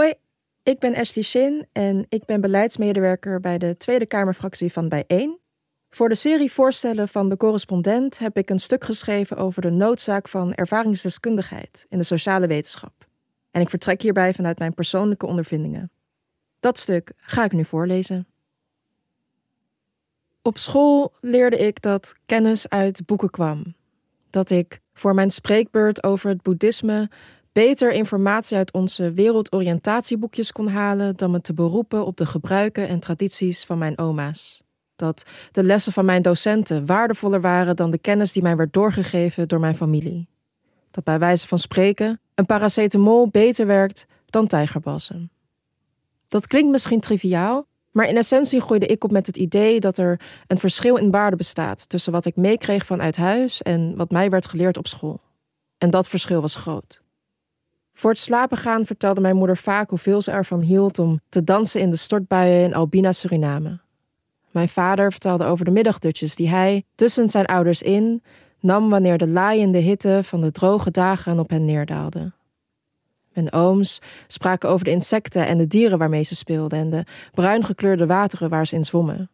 Hoi, ik ben Ashley Shin en ik ben beleidsmedewerker bij de Tweede Kamerfractie van Bijeen. Voor de serie voorstellen van de correspondent heb ik een stuk geschreven over de noodzaak van ervaringsdeskundigheid in de sociale wetenschap. En ik vertrek hierbij vanuit mijn persoonlijke ondervindingen. Dat stuk ga ik nu voorlezen. Op school leerde ik dat kennis uit boeken kwam. Dat ik voor mijn spreekbeurt over het boeddhisme beter informatie uit onze wereldoriëntatieboekjes kon halen dan me te beroepen op de gebruiken en tradities van mijn oma's. Dat de lessen van mijn docenten waardevoller waren dan de kennis die mij werd doorgegeven door mijn familie. Dat bij wijze van spreken een paracetamol beter werkt dan tijgerbalsem. Dat klinkt misschien triviaal, maar in essentie groeide ik op met het idee dat er een verschil in waarde bestaat tussen wat ik meekreeg vanuit huis en wat mij werd geleerd op school. En dat verschil was groot. Voor het slapen gaan vertelde mijn moeder vaak hoeveel ze ervan hield om te dansen in de stortbuien in Albina, Suriname. Mijn vader vertelde over de middagdutjes die hij tussen zijn ouders in nam wanneer de laaiende hitte van de droge dagen op hen neerdaalde. Mijn ooms spraken over de insecten en de dieren waarmee ze speelden en de bruin gekleurde wateren waar ze in zwommen.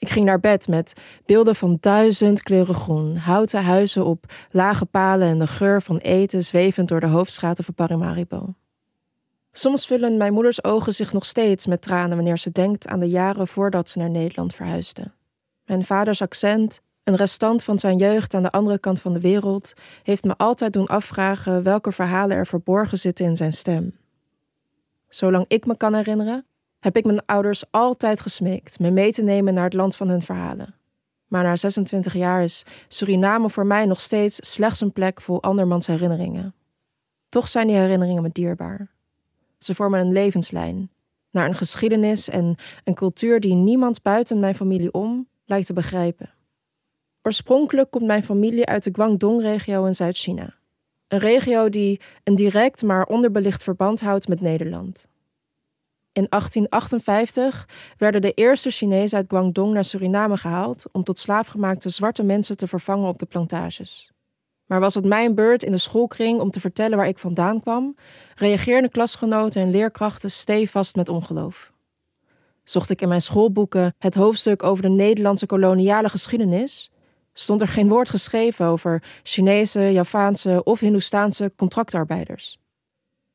Ik ging naar bed met beelden van duizend kleuren groen, houten huizen op lage palen en de geur van eten zwevend door de hoofdstraten van Paramaribo. Soms vullen mijn moeders ogen zich nog steeds met tranen wanneer ze denkt aan de jaren voordat ze naar Nederland verhuisde. Mijn vaders accent, een restant van zijn jeugd aan de andere kant van de wereld, heeft me altijd doen afvragen welke verhalen er verborgen zitten in zijn stem. Zolang ik me kan herinneren, heb ik mijn ouders altijd gesmeekt me mee te nemen naar het land van hun verhalen. Maar na 26 jaar is Suriname voor mij nog steeds slechts een plek vol andermans herinneringen. Toch zijn die herinneringen me dierbaar. Ze vormen een levenslijn naar een geschiedenis en een cultuur die niemand buiten mijn familie om lijkt te begrijpen. Oorspronkelijk komt mijn familie uit de Guangdong-regio in Zuid-China. Een regio die een direct maar onderbelicht verband houdt met Nederland. In 1858 werden de eerste Chinezen uit Guangdong naar Suriname gehaald om tot slaafgemaakte zwarte mensen te vervangen op de plantages. Maar was het mijn beurt in de schoolkring om te vertellen waar ik vandaan kwam, reageerden klasgenoten en leerkrachten stevast met ongeloof. Zocht ik in mijn schoolboeken het hoofdstuk over de Nederlandse koloniale geschiedenis, stond er geen woord geschreven over Chinese, Javaanse of Hindoestaanse contractarbeiders.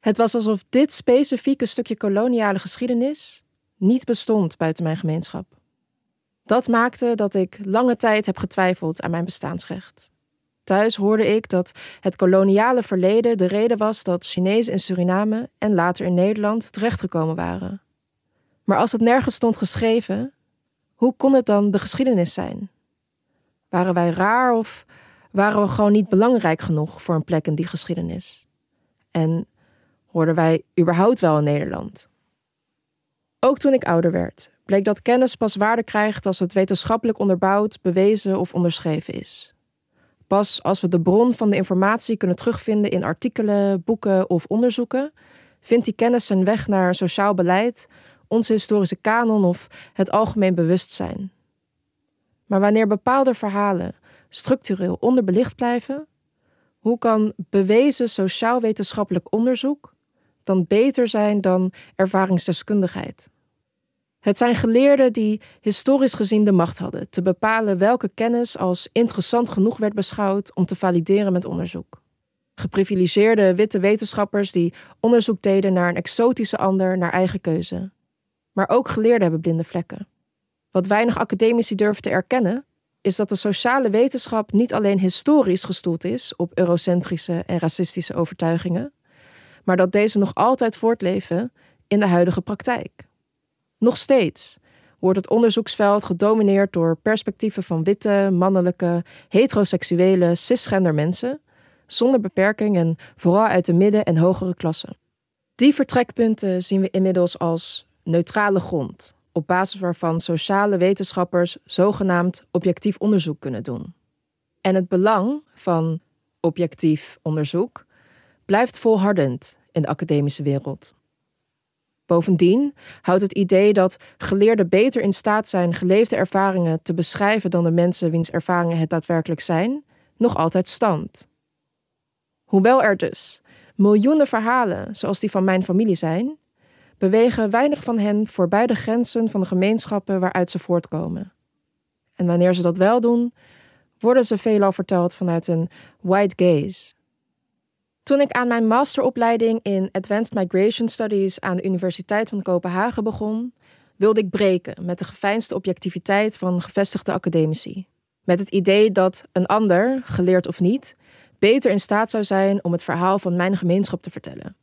Het was alsof dit specifieke stukje koloniale geschiedenis niet bestond buiten mijn gemeenschap. Dat maakte dat ik lange tijd heb getwijfeld aan mijn bestaansrecht. Thuis hoorde ik dat het koloniale verleden de reden was dat Chinezen in Suriname en later in Nederland terechtgekomen waren. Maar als het nergens stond geschreven, hoe kon het dan de geschiedenis zijn? Waren wij raar of waren we gewoon niet belangrijk genoeg voor een plek in die geschiedenis? En hoorden wij überhaupt wel in Nederland? Ook toen ik ouder werd, bleek dat kennis pas waarde krijgt als het wetenschappelijk onderbouwd, bewezen of onderschreven is. Pas als we de bron van de informatie kunnen terugvinden in artikelen, boeken of onderzoeken, vindt die kennis zijn weg naar sociaal beleid, onze historische kanon of het algemeen bewustzijn. Maar wanneer bepaalde verhalen structureel onderbelicht blijven, hoe kan bewezen sociaal-wetenschappelijk onderzoek dan beter zijn dan ervaringsdeskundigheid? Het zijn geleerden die historisch gezien de macht hadden te bepalen welke kennis als interessant genoeg werd beschouwd om te valideren met onderzoek. Geprivilegeerde witte wetenschappers die onderzoek deden naar een exotische ander naar eigen keuze. Maar ook geleerden hebben blinde vlekken. Wat weinig academici durven te erkennen, is dat de sociale wetenschap niet alleen historisch gestoeld is op eurocentrische en racistische overtuigingen, maar dat deze nog altijd voortleven in de huidige praktijk. Nog steeds wordt het onderzoeksveld gedomineerd door perspectieven van witte, mannelijke, heteroseksuele, cisgender mensen, zonder beperking en vooral uit de midden- en hogere klassen. Die vertrekpunten zien we inmiddels als neutrale grond, op basis waarvan sociale wetenschappers zogenaamd objectief onderzoek kunnen doen. En het belang van objectief onderzoek blijft volhardend in de academische wereld. Bovendien houdt het idee dat geleerden beter in staat zijn geleefde ervaringen te beschrijven dan de mensen wiens ervaringen het daadwerkelijk zijn, nog altijd stand. Hoewel er dus miljoenen verhalen zoals die van mijn familie zijn, bewegen weinig van hen voorbij de grenzen van de gemeenschappen waaruit ze voortkomen. En wanneer ze dat wel doen, worden ze veelal verteld vanuit een white gaze. Toen ik aan mijn masteropleiding in Advanced Migration Studies aan de Universiteit van Kopenhagen begon, wilde ik breken met de geveinsde objectiviteit van gevestigde academici. Met het idee dat een ander, geleerd of niet, beter in staat zou zijn om het verhaal van mijn gemeenschap te vertellen.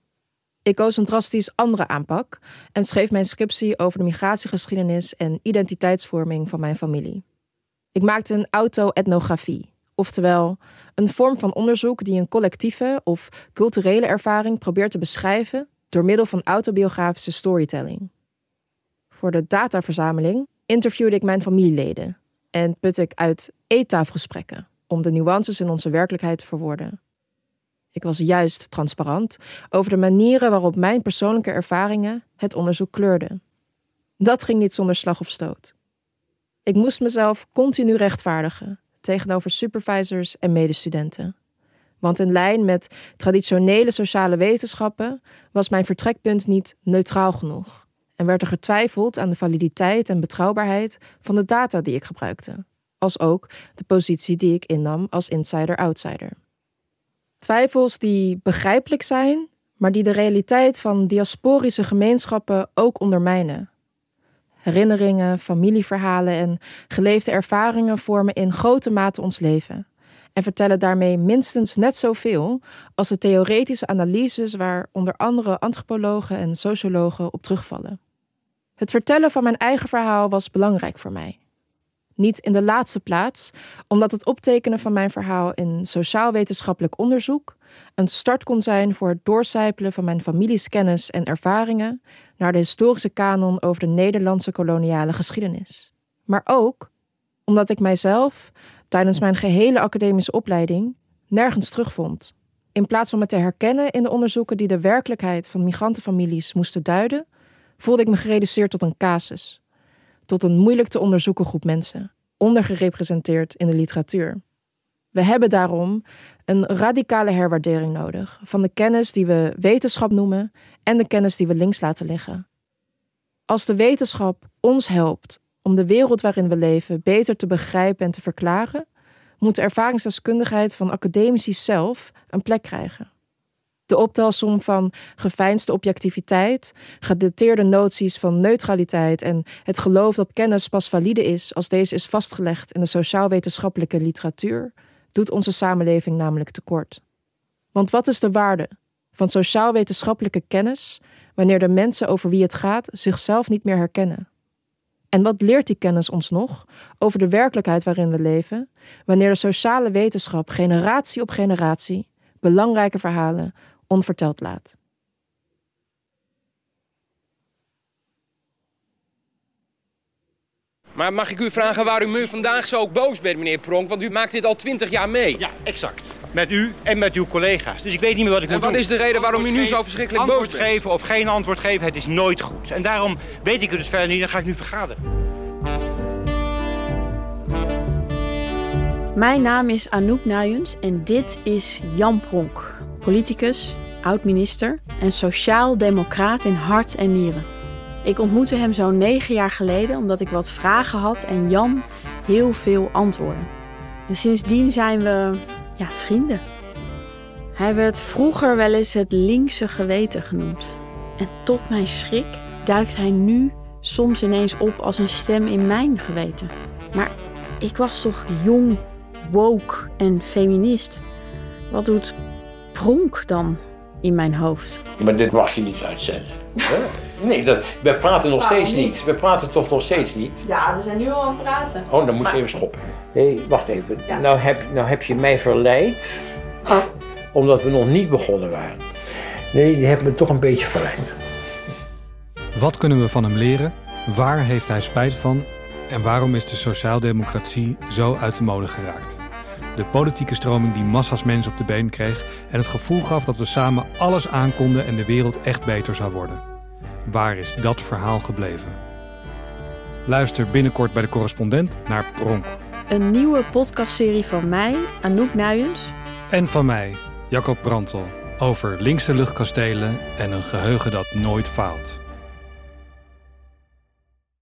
Ik koos een drastisch andere aanpak en schreef mijn scriptie over de migratiegeschiedenis en identiteitsvorming van mijn familie. Ik maakte een auto-etnografie, oftewel een vorm van onderzoek die een collectieve of culturele ervaring probeert te beschrijven door middel van autobiografische storytelling. Voor de dataverzameling interviewde ik mijn familieleden en putte ik uit eettafelgesprekken om de nuances in onze werkelijkheid te verwoorden. Ik was juist transparant over de manieren waarop mijn persoonlijke ervaringen het onderzoek kleurden. Dat ging niet zonder slag of stoot. Ik moest mezelf continu rechtvaardigen tegenover supervisors en medestudenten. Want in lijn met traditionele sociale wetenschappen was mijn vertrekpunt niet neutraal genoeg en werd er getwijfeld aan de validiteit en betrouwbaarheid van de data die ik gebruikte, als ook de positie die ik innam als insider-outsider. Twijfels die begrijpelijk zijn, maar die de realiteit van diasporische gemeenschappen ook ondermijnen. Herinneringen, familieverhalen en geleefde ervaringen vormen in grote mate ons leven en vertellen daarmee minstens net zoveel als de theoretische analyses waar onder andere antropologen en sociologen op terugvallen. Het vertellen van mijn eigen verhaal was belangrijk voor mij. Niet in de laatste plaats, omdat het optekenen van mijn verhaal in sociaal-wetenschappelijk onderzoek een start kon zijn voor het doorcijpelen van mijn families kennis en ervaringen naar de historische kanon over de Nederlandse koloniale geschiedenis. Maar ook omdat ik mijzelf tijdens mijn gehele academische opleiding nergens terugvond. In plaats van me te herkennen in de onderzoeken die de werkelijkheid van migrantenfamilies moesten duiden, voelde ik me gereduceerd tot een casus tot een moeilijk te onderzoeken groep mensen, ondergerepresenteerd in de literatuur. We hebben daarom een radicale herwaardering nodig van de kennis die we wetenschap noemen en de kennis die we links laten liggen. Als de wetenschap ons helpt om de wereld waarin we leven beter te begrijpen en te verklaren, moet de ervaringsdeskundigheid van academici zelf een plek krijgen. De optelsom van geveinsde objectiviteit, gedateerde noties van neutraliteit en het geloof dat kennis pas valide is als deze is vastgelegd in de sociaal-wetenschappelijke literatuur, doet onze samenleving namelijk tekort. Want wat is de waarde van sociaal-wetenschappelijke kennis wanneer de mensen over wie het gaat zichzelf niet meer herkennen? En wat leert die kennis ons nog over de werkelijkheid waarin we leven, wanneer de sociale wetenschap generatie op generatie belangrijke verhalen onverteld laat. Maar mag ik u vragen waarom u vandaag zo boos bent, meneer Pronk? Want u maakt dit al twintig jaar mee. Ja, exact. Met u en met uw collega's. Dus ik weet niet meer wat ik en moet wat doen. is de reden waarom u nu zo verschrikkelijk boos Antwoord bent? geven of geen antwoord geven, het is nooit goed. En daarom weet ik het dus verder niet, dan ga ik nu vergaderen. Mijn naam is Anouk Nuyens en dit is Jan Pronk, politicus, oud-minister en sociaal-democraat in hart en nieren. Ik ontmoette hem zo'n negen jaar geleden omdat ik wat vragen had en Jan heel veel antwoorden. En sindsdien zijn we ja, vrienden. Hij werd vroeger wel eens het linkse geweten genoemd. En tot mijn schrik duikt hij nu soms ineens op als een stem in mijn geweten. Maar ik was toch jong, woke en feminist. Wat doet pronk dan in mijn hoofd? Maar dit mag je niet uitzenden. hè? Nee, dat, we praten nog steeds niet. We praten toch nog steeds niet? Ja, we zijn nu al aan het praten. Oh, dan moet je even stoppen. Nee, wacht even. Nou, heb, nou heb je mij verleid, omdat we nog niet begonnen waren. Nee, je hebt me toch een beetje verleid. Wat kunnen we van hem leren? Waar heeft hij spijt van? En waarom is de sociaaldemocratie zo uit de mode geraakt? De politieke stroming die massa's mensen op de been kreeg en het gevoel gaf dat we samen alles aankonden en de wereld echt beter zou worden. Waar is dat verhaal gebleven? Luister binnenkort bij de correspondent naar Pronk. Een nieuwe podcastserie van mij, Anouk Nuyens. En van mij, Jacob Brantel, Over linkse luchtkastelen en een geheugen dat nooit faalt.